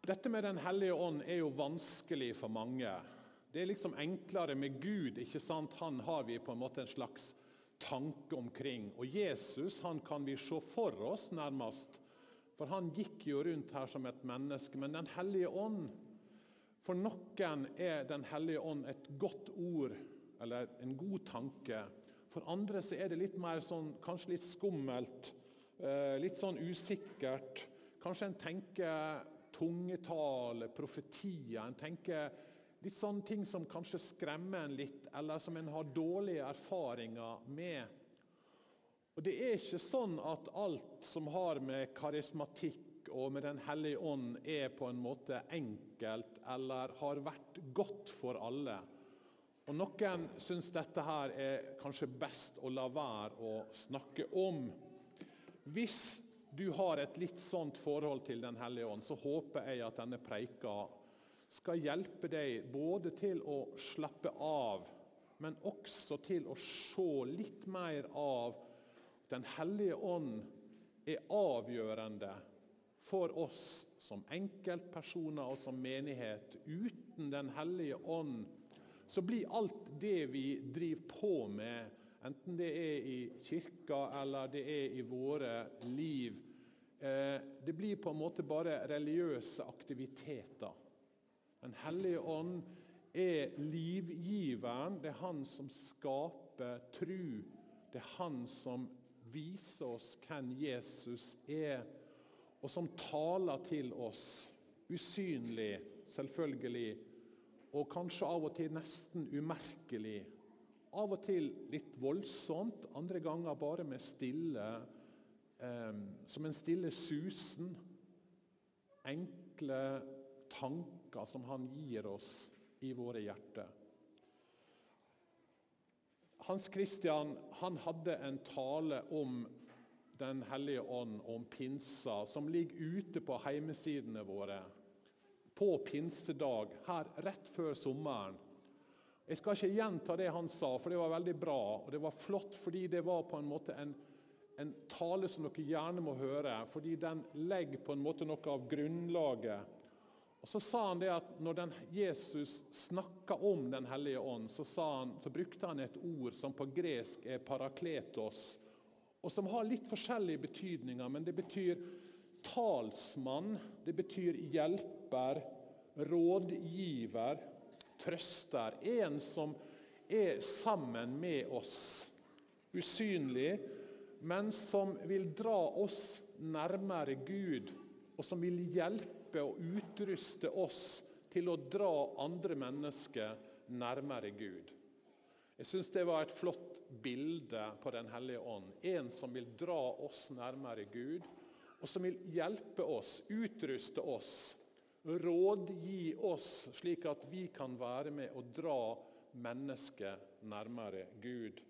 Dette med Den hellige ånd er jo vanskelig for mange. Det er liksom enklere med Gud. ikke sant? Han har vi på en måte en slags tanke omkring. Og Jesus han kan vi se for oss, nærmest. For han gikk jo rundt her som et menneske. Men Den hellige ånd For noen er Den hellige ånd et godt ord, eller en god tanke. For andre så er det litt mer sånn, kanskje litt skummelt, eh, litt sånn usikkert. Kanskje en tenker tungetale, profetier. En tenker litt sånne ting som kanskje skremmer en litt, eller som en har dårlige erfaringer med. Og Det er ikke sånn at alt som har med karismatikk og med Den hellige ånd er på en måte enkelt eller har vært godt for alle. Og Noen syns dette her er kanskje best å la være å snakke om. Hvis du har et litt sånt forhold til Den hellige ånd, så håper jeg at denne preika skal hjelpe deg både til å slappe av, men også til å se litt mer av Den hellige ånd er avgjørende for oss som enkeltpersoner og som menighet. Uten Den hellige ånd så blir alt det vi driver på med, enten det er i kirka eller det er i våre liv, eh, det blir på en måte bare religiøse aktiviteter. Den hellige ånd er livgiveren. Det er han som skaper tru. Det er han som viser oss hvem Jesus er, og som taler til oss. Usynlig, selvfølgelig, og kanskje av og til nesten umerkelig. Av og til litt voldsomt, andre ganger bare med stille, eh, som en stille susen. Enkle tanker som han gir oss i våre hjerter. Hans Christian han hadde en tale om Den hellige ånd, om pinsa, som ligger ute på heimesidene våre på pinsedag, her rett før sommeren. Jeg skal ikke gjenta det han sa, for det var veldig bra. og Det var flott fordi det var på en måte en, en tale som dere gjerne må høre. Fordi den legger på en måte noe av grunnlaget og Så sa han det at når Jesus snakka om Den hellige ånd, så, han, så, brukte han et ord som på gresk er parakletos, og som har litt forskjellige betydninger. Men det betyr talsmann, det betyr hjelper, rådgiver, trøster. En som er sammen med oss. Usynlig, men som vil dra oss nærmere Gud, og som vil hjelpe og utruste oss til å dra andre mennesker nærmere Gud. Jeg syns det var et flott bilde på Den hellige ånd. En som vil dra oss nærmere Gud, og som vil hjelpe oss, utruste oss, rådgi oss, slik at vi kan være med og dra mennesket nærmere Gud.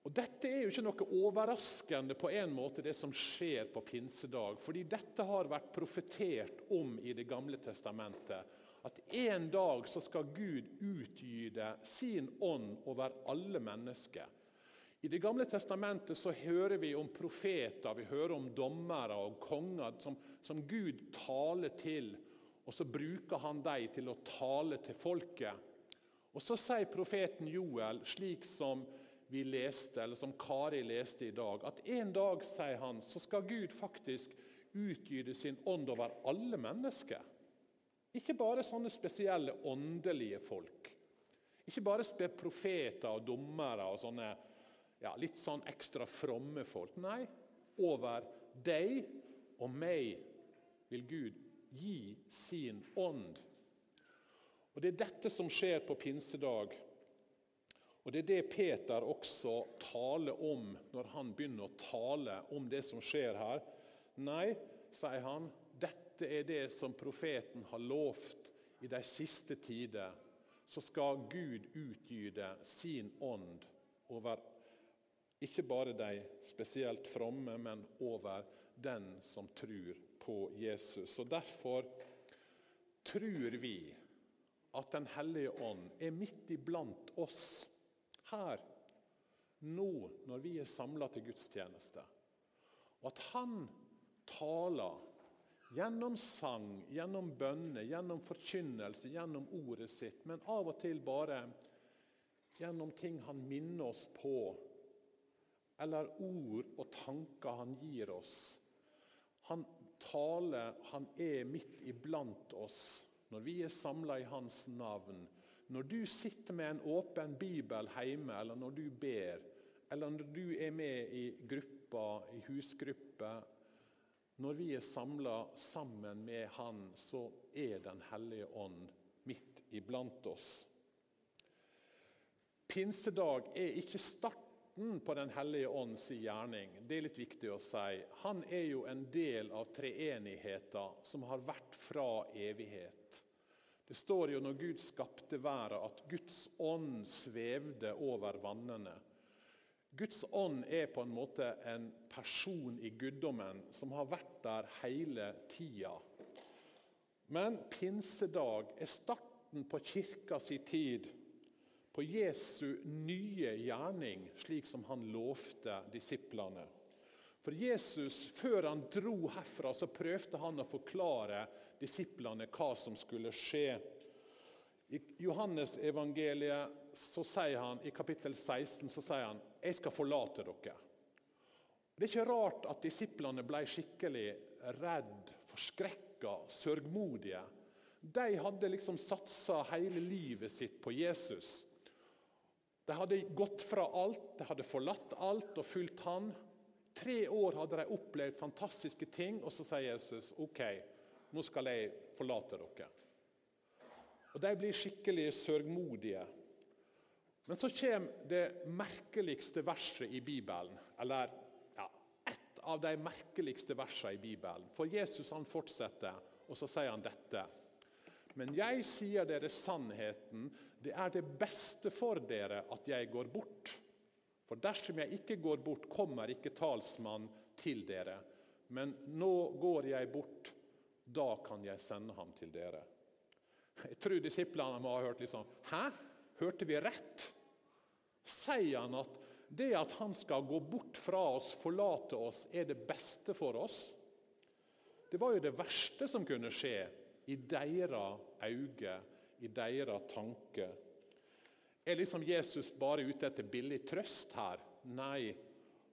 Og Dette er jo ikke noe overraskende på en måte det som skjer på pinsedag. fordi dette har vært profetert om i Det gamle testamentet. At en dag så skal Gud utgyde sin ånd over alle mennesker. I Det gamle testamentet så hører vi om profeter, vi hører om dommere og konger som, som Gud taler til. Og så bruker han dem til å tale til folket. Og Så sier profeten Joel, slik som vi leste, eller som Kari leste i dag, at en dag, sier han, så skal Gud faktisk utgyte sin ånd over alle mennesker. Ikke bare sånne spesielle åndelige folk. Ikke bare profeter og dommere og sånne ja, litt sånn ekstra fromme folk. Nei, over deg og meg vil Gud gi sin ånd. Og Det er dette som skjer på pinsedag. Og Det er det Peter også taler om når han begynner å tale om det som skjer her. Nei, sier han, dette er det som profeten har lovt i de siste tider. Så skal Gud utgyde sin ånd over ikke bare de spesielt fromme, men over den som tror på Jesus. Og Derfor tror vi at Den hellige ånd er midt iblant oss her, nå, når vi er samla til gudstjeneste. Og at han taler Gjennom sang, gjennom bønner, gjennom forkynnelse, gjennom ordet sitt. Men av og til bare gjennom ting han minner oss på, eller ord og tanker han gir oss. Han taler, han er midt iblant oss når vi er samla i hans navn. Når du sitter med en åpen bibel hjemme, eller når du ber, eller når du er med i gruppa, i husgruppe Når vi er samla sammen med Han, så er Den hellige ånd midt iblant oss. Pinsedag er ikke starten på Den hellige ånds gjerning. Det er litt viktig å si. Han er jo en del av treenigheten som har vært fra evighet. Det står jo når Gud skapte verden, at Guds ånd svevde over vannene. Guds ånd er på en måte en person i guddommen som har vært der hele tida. Men pinsedag er starten på kirka si tid, på Jesu nye gjerning, slik som han lovte disiplene. For Jesus, Før han dro herfra, så prøvde han å forklare disiplene hva som skulle skje. I Johannes evangeliet så sier han, i kapittel 16 så sier han, 'Jeg skal forlate dere'. Det er ikke rart at disiplene ble skikkelig redd, forskrekka, sørgmodige. De hadde liksom satsa hele livet sitt på Jesus. De hadde gått fra alt, de hadde forlatt alt og fulgt han. Tre år hadde de opplevd fantastiske ting, og så sier Jesus OK, nå skal jeg forlate dere. Og De blir skikkelig sørgmodige. Men så kommer det merkeligste verset i Bibelen. Eller ja, ett av de merkeligste versene i Bibelen. For Jesus han fortsetter, og så sier han dette. Men jeg sier dere sannheten, det er det beste for dere at jeg går bort. For dersom jeg ikke går bort, kommer ikke talsmann til dere. Men nå går jeg bort, da kan jeg sende ham til dere. Jeg tror disiplene må ha hørt liksom Hæ? Hørte vi rett? Sier han at det at han skal gå bort fra oss, forlate oss, er det beste for oss? Det var jo det verste som kunne skje i deres øyne, i deres tanker. Er liksom Jesus bare ute etter billig trøst her? Nei,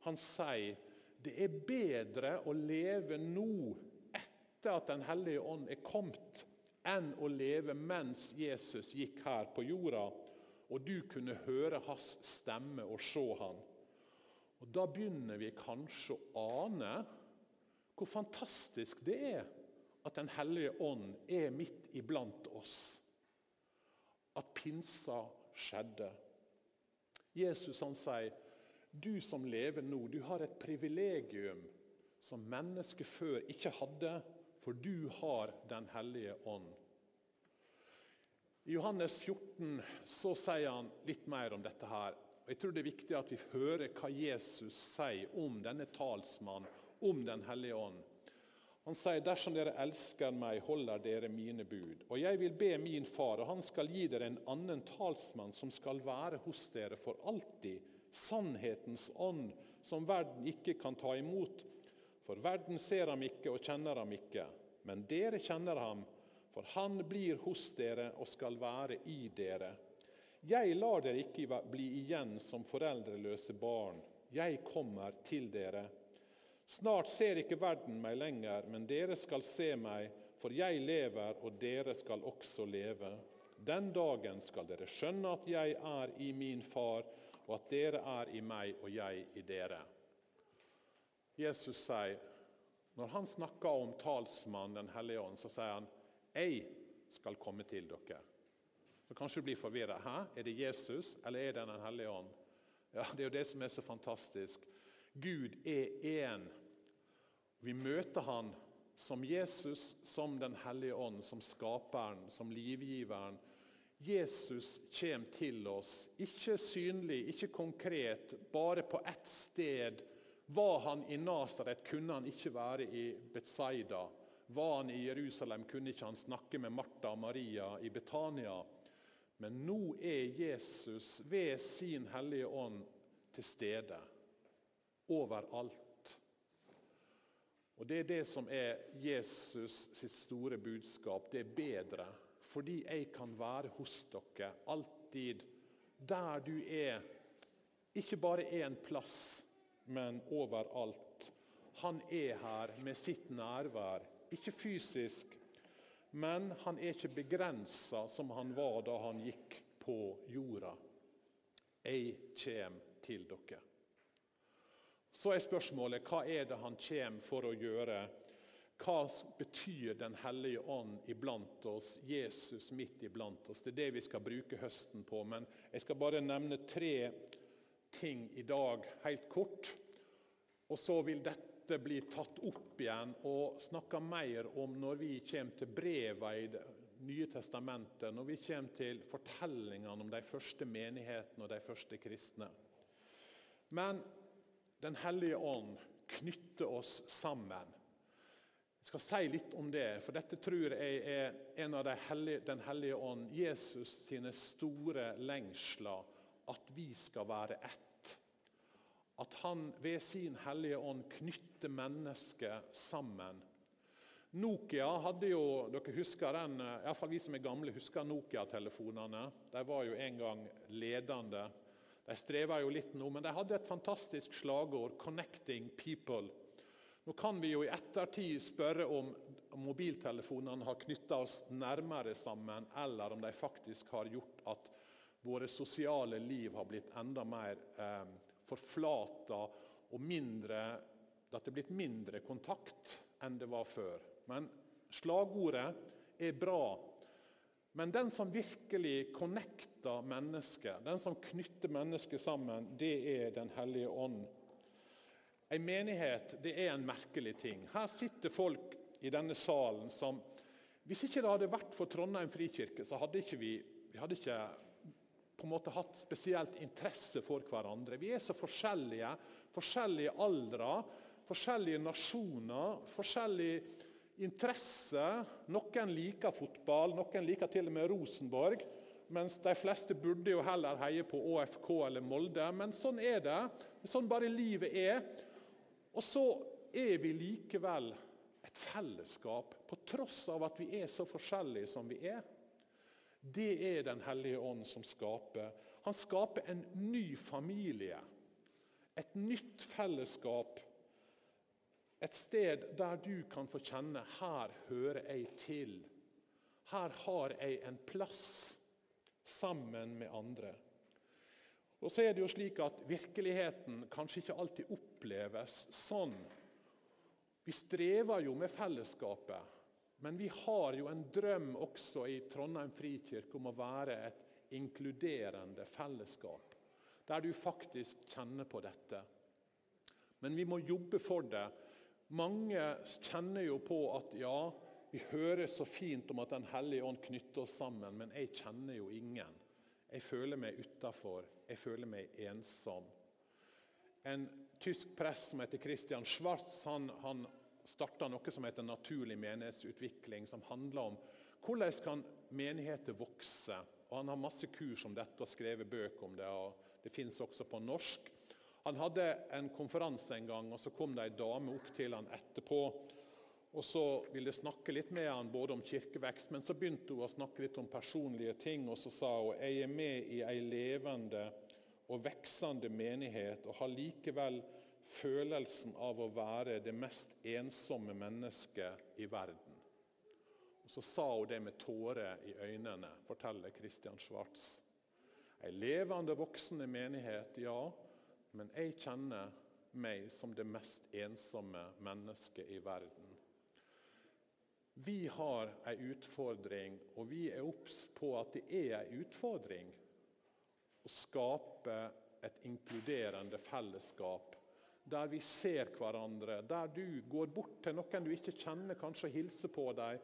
han sier det er bedre å leve nå, etter at Den hellige ånd er kommet, enn å leve mens Jesus gikk her på jorda, og du kunne høre hans stemme og se han. Og Da begynner vi kanskje å ane hvor fantastisk det er at Den hellige ånd er midt iblant oss. At pinsa skjedde. Jesus han sier, 'Du som lever nå, du har et privilegium som mennesket før ikke hadde, for du har Den hellige ånd'. I Johannes 14 så sier han litt mer om dette. her. Jeg tror Det er viktig at vi hører hva Jesus sier om denne talsmannen, om Den hellige ånd. Han sier, 'Dersom dere elsker meg, holder dere mine bud.' 'Og jeg vil be min far, og han skal gi dere en annen talsmann, som skal være hos dere for alltid.' 'Sannhetens ånd, som verden ikke kan ta imot.' 'For verden ser ham ikke og kjenner ham ikke.' 'Men dere kjenner ham, for han blir hos dere og skal være i dere.' 'Jeg lar dere ikke bli igjen som foreldreløse barn.' 'Jeg kommer til dere.' Snart ser ikke verden meg lenger, men dere skal se meg, for jeg lever, og dere skal også leve. Den dagen skal dere skjønne at jeg er i min far, og at dere er i meg og jeg i dere. Jesus sier, Når han snakker om talsmannen Den hellige ånd, så sier han, 'Jeg skal komme til dere'. Så Kanskje du blir forvirra. Er det Jesus, eller er det Den hellige ånd? Ja, Det er jo det som er så fantastisk. Gud er én. Vi møter han som Jesus, som Den hellige ånd, som skaperen, som livgiveren. Jesus kommer til oss, ikke synlig, ikke konkret, bare på ett sted. Var han i Nasaret, kunne han ikke være i Betzaida. Var han i Jerusalem, kunne ikke han snakke med Martha og Maria i Betania. Men nå er Jesus ved sin Hellige Ånd til stede overalt. Og Det er det som er Jesus sitt store budskap. Det er bedre. Fordi jeg kan være hos dere alltid, der du er. Ikke bare én plass, men overalt. Han er her med sitt nærvær. Ikke fysisk, men han er ikke begrensa som han var da han gikk på jorda. Jeg kommer til dere. Så er spørsmålet hva er det han kommer for å gjøre? Hva betyr Den hellige ånd iblant oss, Jesus midt iblant oss? Det er det vi skal bruke høsten på. Men jeg skal bare nevne tre ting i dag, helt kort. Og så vil dette bli tatt opp igjen og snakka mer om når vi kommer til breva i Det nye testamentet, når vi kommer til fortellingene om de første menighetene og de første kristne. Men Den hellige ånd knytter oss sammen. Jeg skal si litt om det, for dette tror jeg er en av de hellige, Den hellige ånd, Jesus sine store lengsler, at vi skal være ett. At han ved sin hellige ånd knytter mennesket sammen. Nokia hadde jo, dere husker den, i hvert fall vi som er gamle, husker Nokia-telefonene. De var jo en gang ledende. De strever jo litt nå, men de hadde et fantastisk slagord 'Connecting people'. Nå kan vi jo i ettertid spørre om mobiltelefonene har knytta oss nærmere sammen, eller om de faktisk har gjort at våre sosiale liv har blitt enda mer eh, forflata og mindre, at det er blitt mindre kontakt enn det var før. Men slagordet er bra. Men den som virkelig connecter mennesket, den som knytter mennesket sammen, det er Den hellige ånd. En menighet det er en merkelig ting. Her sitter folk i denne salen som Hvis ikke det hadde vært for Trondheim frikirke, så hadde ikke vi, vi hadde ikke på en måte hatt spesielt interesse for hverandre. Vi er så forskjellige. Forskjellige aldre, forskjellige nasjoner, forskjellige interesse. Noen liker fotball, noen liker til og med Rosenborg. Mens de fleste burde jo heller heie på ÅFK eller Molde. Men sånn er det. Sånn bare livet er. Og så er vi likevel et fellesskap, på tross av at vi er så forskjellige som vi er. Det er Den hellige ånd som skaper. Han skaper en ny familie. Et nytt fellesskap et sted der du kan få kjenne her hører jeg til. Her har jeg en plass sammen med andre. Og så er det jo slik at Virkeligheten kanskje ikke alltid oppleves sånn. Vi strever jo med fellesskapet, men vi har jo en drøm også i Trondheim frikirke om å være et inkluderende fellesskap, der du faktisk kjenner på dette. Men vi må jobbe for det mange kjenner jo på at ja, vi hører så fint om at Den hellige ånd knytter oss sammen, men jeg kjenner jo ingen. Jeg føler meg utafor. Jeg føler meg ensom. En tysk prest som heter Christian Schwartz, han, han starta noe som heter naturlig menighetsutvikling, som handler om hvordan kan menigheter vokse. Og Han har masse kurs om dette og skrevet bøker om det. og Det fins også på norsk. Han hadde en konferanse en gang, og så kom det ei dame opp til han etterpå. Og Så ville snakke litt med han både om kirkevekst, men så begynte hun å snakke litt om personlige ting. Og så sa hun jeg er med i ei levende og veksende menighet og har likevel følelsen av å være det mest ensomme mennesket i verden. Og Så sa hun det med tårer i øynene, forteller Christian Schwartz. Ei levende, voksende menighet, ja. Men jeg kjenner meg som det mest ensomme mennesket i verden. Vi har en utfordring, og vi er obs på at det er en utfordring å skape et inkluderende fellesskap der vi ser hverandre, der du går bort til noen du ikke kjenner, kanskje hilser på dem,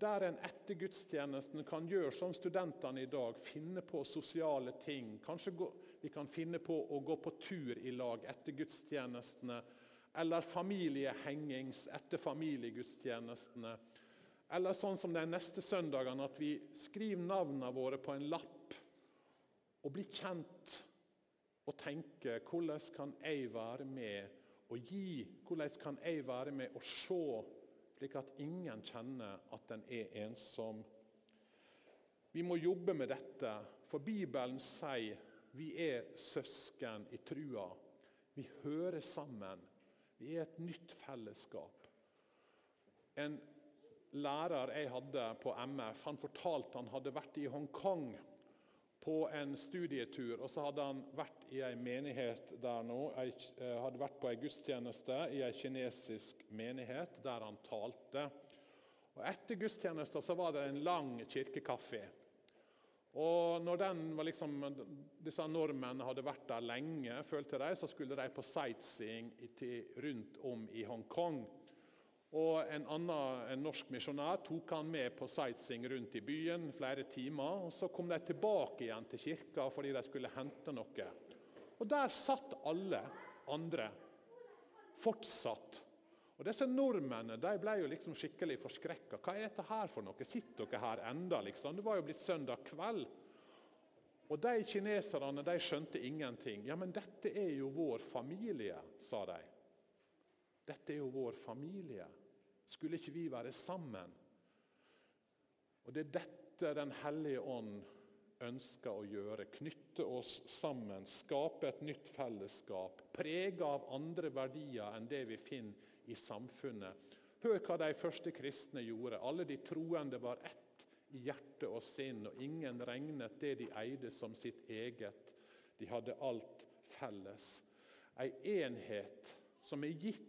der en etter gudstjenesten kan gjøre som studentene i dag, finne på sosiale ting. Kanskje gå, vi kan finne på å gå på tur i lag etter gudstjenestene. Eller familiehengings etter familiegudstjenestene. Eller sånn som de neste søndagene, at vi skriver navnene våre på en lapp og blir kjent og tenker hvordan kan jeg være med og gi? Hvordan kan jeg være med og se, slik at ingen kjenner at en er ensom? Vi må jobbe med dette, for Bibelen sier vi er søsken i trua. Vi hører sammen. Vi er et nytt fellesskap. En lærer jeg hadde på MF, han fortalte han hadde vært i Hongkong på en studietur. og Så hadde han vært i ei menighet der nå. Eh, hadde vært på en gudstjeneste i en kinesisk menighet der han talte. Og Etter gudstjenesten så var det en lang kirkekaffe. Og når liksom, disse nordmennene hadde vært der lenge, følte de, så skulle de på sightseeing rundt om i Hongkong. Og En annen en norsk misjonær tok han med på sightseeing rundt i byen flere timer. og Så kom de tilbake igjen til kirka fordi de skulle hente noe. Og Der satt alle andre fortsatt og Disse nordmennene de ble jo liksom skikkelig forskrekka. Hva er dette her for noe? Sitter dere her enda, liksom? Det var jo blitt søndag kveld. Og De kineserne de skjønte ingenting. Ja, men dette er jo vår familie, sa de. Dette er jo vår familie. Skulle ikke vi være sammen? Og Det er dette Den hellige ånd ønsker å gjøre. Knytte oss sammen, skape et nytt fellesskap. Prege av andre verdier enn det vi finner i samfunnet. Hør hva de første kristne gjorde. Alle de troende var ett i hjerte og sinn, og ingen regnet det de eide som sitt eget. De hadde alt felles. Ei enhet som er gitt,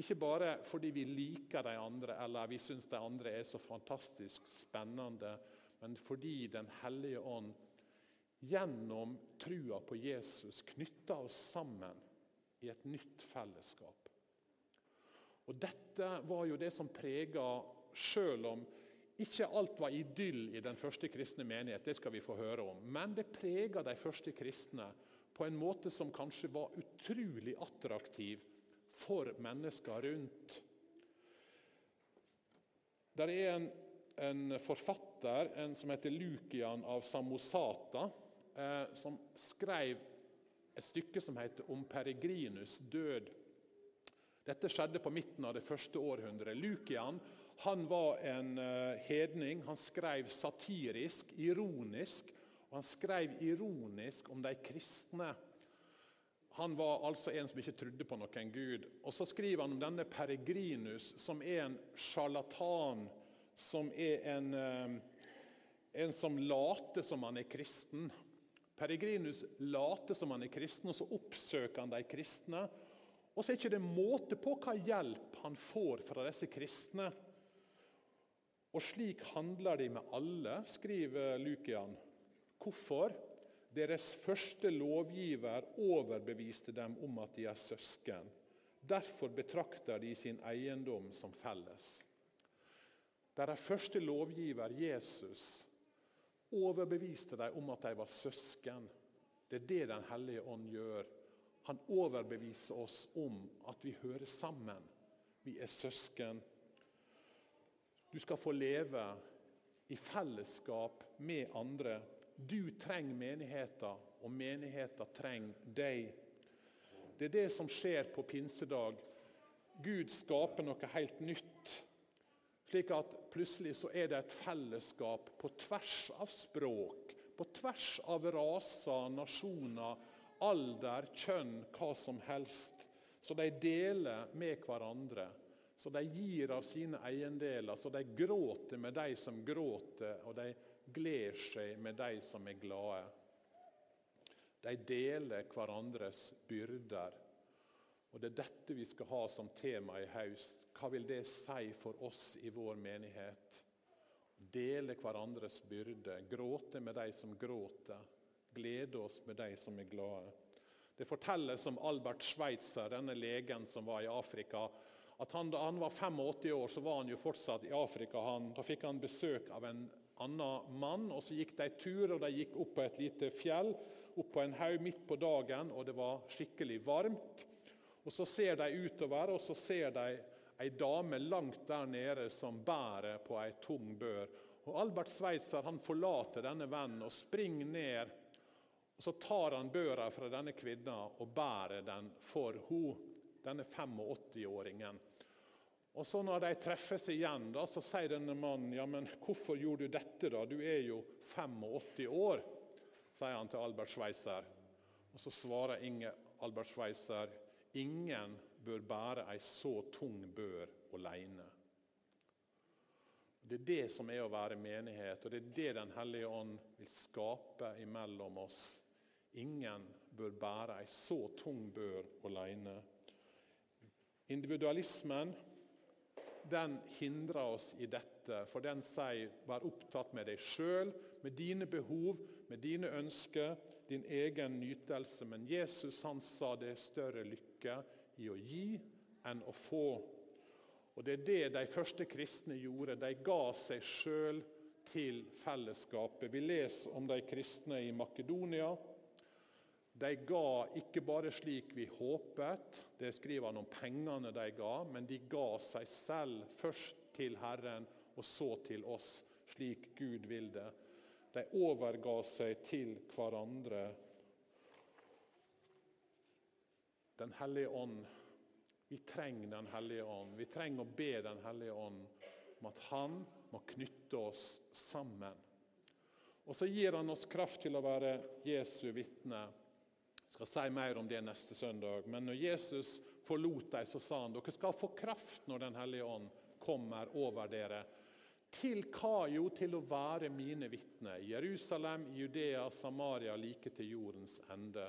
ikke bare fordi vi liker de andre eller vi syns de andre er så fantastisk spennende, men fordi Den hellige ånd gjennom trua på Jesus knytter oss sammen i et nytt fellesskap. Og Dette var jo det som prega, selv om ikke alt var idyll i den første kristne menighet, det skal vi få høre om, men det prega de første kristne på en måte som kanskje var utrolig attraktiv for mennesker rundt. Der er en, en forfatter en som heter Lukian av Samosata, eh, som skrev et stykke som heter 'Om Peregrinus død'. Dette skjedde på midten av det første århundret. Lukian han var en uh, hedning. Han skrev satirisk, ironisk. og Han skrev ironisk om de kristne. Han var altså en som ikke trodde på noen gud. Og Så skriver han om denne Peregrinus, som er en sjarlatan. Som er en, uh, en som later som han er kristen. Peregrinus later som han er kristen, og så oppsøker han de kristne. Og så er det ikke måte på hva hjelp han får fra disse kristne. Og slik handler de med alle, skriver Lukian. Hvorfor? Deres første lovgiver overbeviste dem om at de er søsken. Derfor betrakter de sin eiendom som felles. Deres første lovgiver, Jesus, overbeviste dem om at de var søsken. Det er det Den hellige ånd gjør han overbeviser oss om at vi hører sammen. Vi er søsken. Du skal få leve i fellesskap med andre. Du trenger menigheten, og menigheten trenger deg. Det er det som skjer på pinsedag. Gud skaper noe helt nytt. Slik at plutselig så er det et fellesskap på tvers av språk, på tvers av raser, nasjoner, alder, kjønn, hva som helst. Så de deler med hverandre. Så de gir av sine eiendeler. Så de gråter med de som gråter, og de gleder seg med de som er glade. De deler hverandres byrder. Og Det er dette vi skal ha som tema i høst. Hva vil det si for oss i vår menighet? Dele hverandres byrde, gråte med de som gråter, glede oss med de som er glade. Det fortelles om Albert Schweitzer, denne legen som var i Afrika. at han, Da han var 85 år, så var han jo fortsatt i Afrika. Han, da fikk han besøk av en annen mann. og Så gikk de tur, og de gikk opp på et lite fjell, opp på en haug midt på dagen, og det var skikkelig varmt. Og Så ser de utover, og så ser de ei dame langt der nede som bærer på ei tung bør. Og Albert Schweitzer han forlater denne vennen og springer ned Så tar han børa fra denne kvinna og bærer den for henne. denne 85-åringen. Og så Når de treffes igjen, da, så sier denne mannen ja, men 'Hvorfor gjorde du dette, da? Du er jo 85 år', sier han til Albert Schweitzer. Og Så svarer Inge Albert Schweitzer 'Ingen bør bære ei så tung bør aleine'. Det er det som er å være menighet, og det er det Den hellige ånd vil skape imellom oss. Ingen bør bære ei så tung bør alene. Individualismen den hindrer oss i dette, for den sier 'vær opptatt med deg sjøl', med dine behov, med dine ønsker, din egen nytelse. Men Jesus han sa det er større lykke i å gi enn å få. Og Det er det de første kristne gjorde. De ga seg sjøl til fellesskapet. Vi leser om de kristne i Makedonia. De ga ikke bare slik vi håpet, det skriver han om pengene de ga, men de ga seg selv først til Herren og så til oss, slik Gud vil det. De overga seg til hverandre. Den hellige ånd. Vi trenger Den hellige ånd. Vi trenger å be Den hellige ånd om at Han må knytte oss sammen. Og så gir Han oss kraft til å være Jesu vitne. Skal si mer om det neste søndag. Men når Jesus forlot dem, så sa han dere skal få kraft når Den hellige ånd kommer over dere. Til hva? Jo, til å være mine vitner. Jerusalem, Judea, Samaria, like til jordens ende.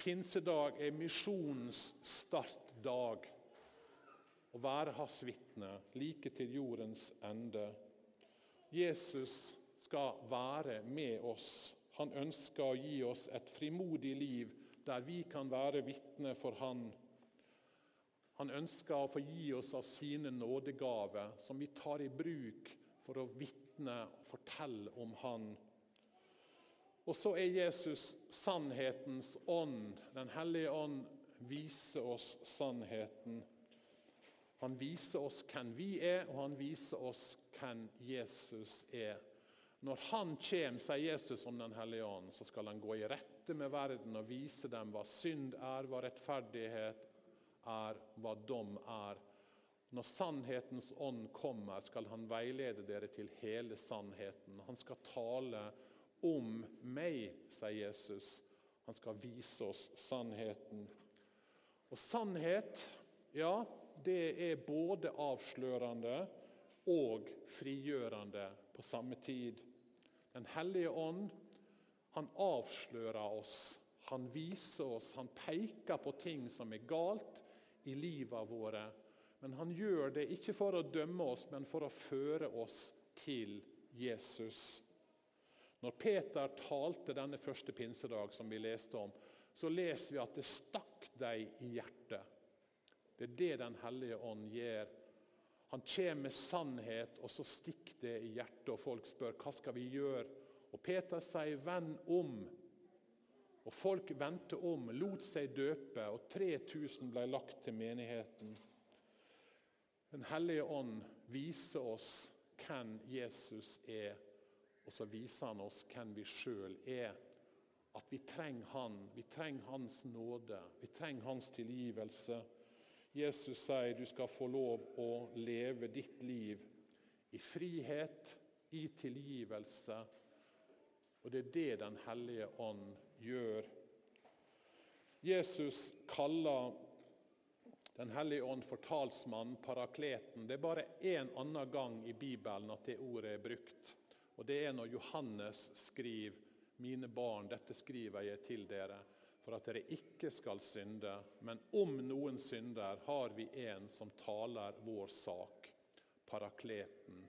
Pinsedag er misjonens startdag. Å være hans vitne, like til jordens ende. Jesus skal være med oss. Han ønsker å gi oss et frimodig liv der vi kan være vitne for Han. Han ønsker å få gi oss av sine nådegaver, som vi tar i bruk for å vitne og fortelle om Han. Og så er Jesus sannhetens ånd. Den hellige ånd viser oss sannheten. Han viser oss hvem vi er, og han viser oss hvem Jesus er. Når Han kommer, sier Jesus om Den hellige ånd, så skal han gå i rette med verden og vise dem hva synd er, hva rettferdighet er, hva dom er. Når sannhetens ånd kommer, skal han veilede dere til hele sannheten. Han skal tale om meg, sier Jesus. Han skal vise oss sannheten. Og sannhet, ja, det er både avslørende og frigjørende på samme tid. Den hellige ånd han avslører oss, han viser oss, han peker på ting som er galt i livet våre. Men han gjør det ikke for å dømme oss, men for å føre oss til Jesus. Når Peter talte denne første pinsedag, som vi leste om, så leser vi at det stakk deg i hjertet. Det er det Den hellige ånd gjør han kommer med sannhet, og så stikker det i hjertet, og folk spør hva skal vi gjøre. Og Peter sier 'vend om'. Og Folk vendte om, lot seg døpe, og 3000 ble lagt til menigheten. Den hellige ånd viser oss hvem Jesus er, og så viser han oss hvem vi sjøl er. At vi trenger Han, vi trenger Hans nåde, vi trenger Hans tilgivelse. Jesus sier du skal få lov å leve ditt liv i frihet, i tilgivelse. Og det er det Den hellige ånd gjør. Jesus kaller Den hellige ånd for talsmannen, parakleten. Det er bare én annen gang i Bibelen at det ordet er brukt. Og Det er når Johannes skriver 'Mine barn, dette skriver jeg til dere' for at dere ikke skal synde. Men om noen synder, har vi en som taler vår sak, parakleten.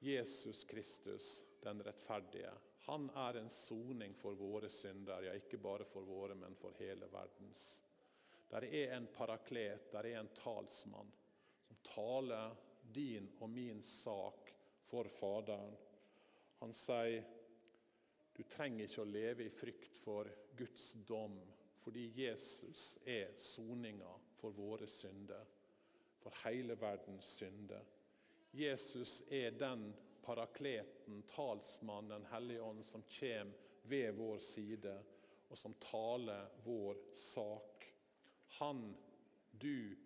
Jesus Kristus, den rettferdige. Han er en soning for våre synder, ja, ikke bare for våre, men for hele verdens. Der er en paraklet, der er en talsmann, som taler din og min sak for Faderen. Han sier du trenger ikke å leve i frykt for Guds dom, fordi Jesus er soninga for våre synder, for hele verdens synder. Jesus er den parakleten, talsmannen, Den hellige ånd, som kommer ved vår side, og som taler vår sak. Han du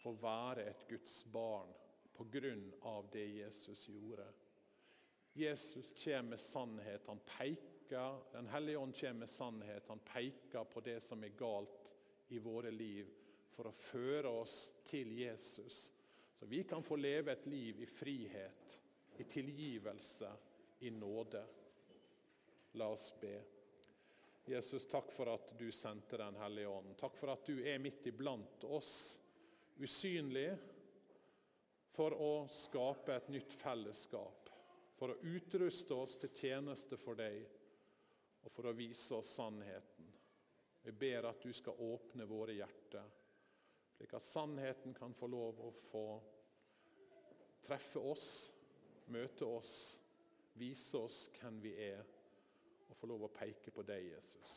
får være et Guds barn på grunn av det Jesus gjorde. Jesus kommer med sannhet. Han peker, Den hellige ånd kommer med sannhet. Han peker på det som er galt i våre liv, for å føre oss til Jesus. Så vi kan få leve et liv i frihet, i tilgivelse, i nåde. La oss be. Jesus, takk for at du sendte Den hellige ånd. Takk for at du er midt iblant oss, usynlig, for å skape et nytt fellesskap. For å utruste oss til tjeneste for deg, og for å vise oss sannheten. Vi ber at du skal åpne våre hjerter, slik at sannheten kan få lov å få treffe oss, møte oss, vise oss hvem vi er og få lov å peke på deg, Jesus.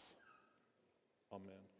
Amen.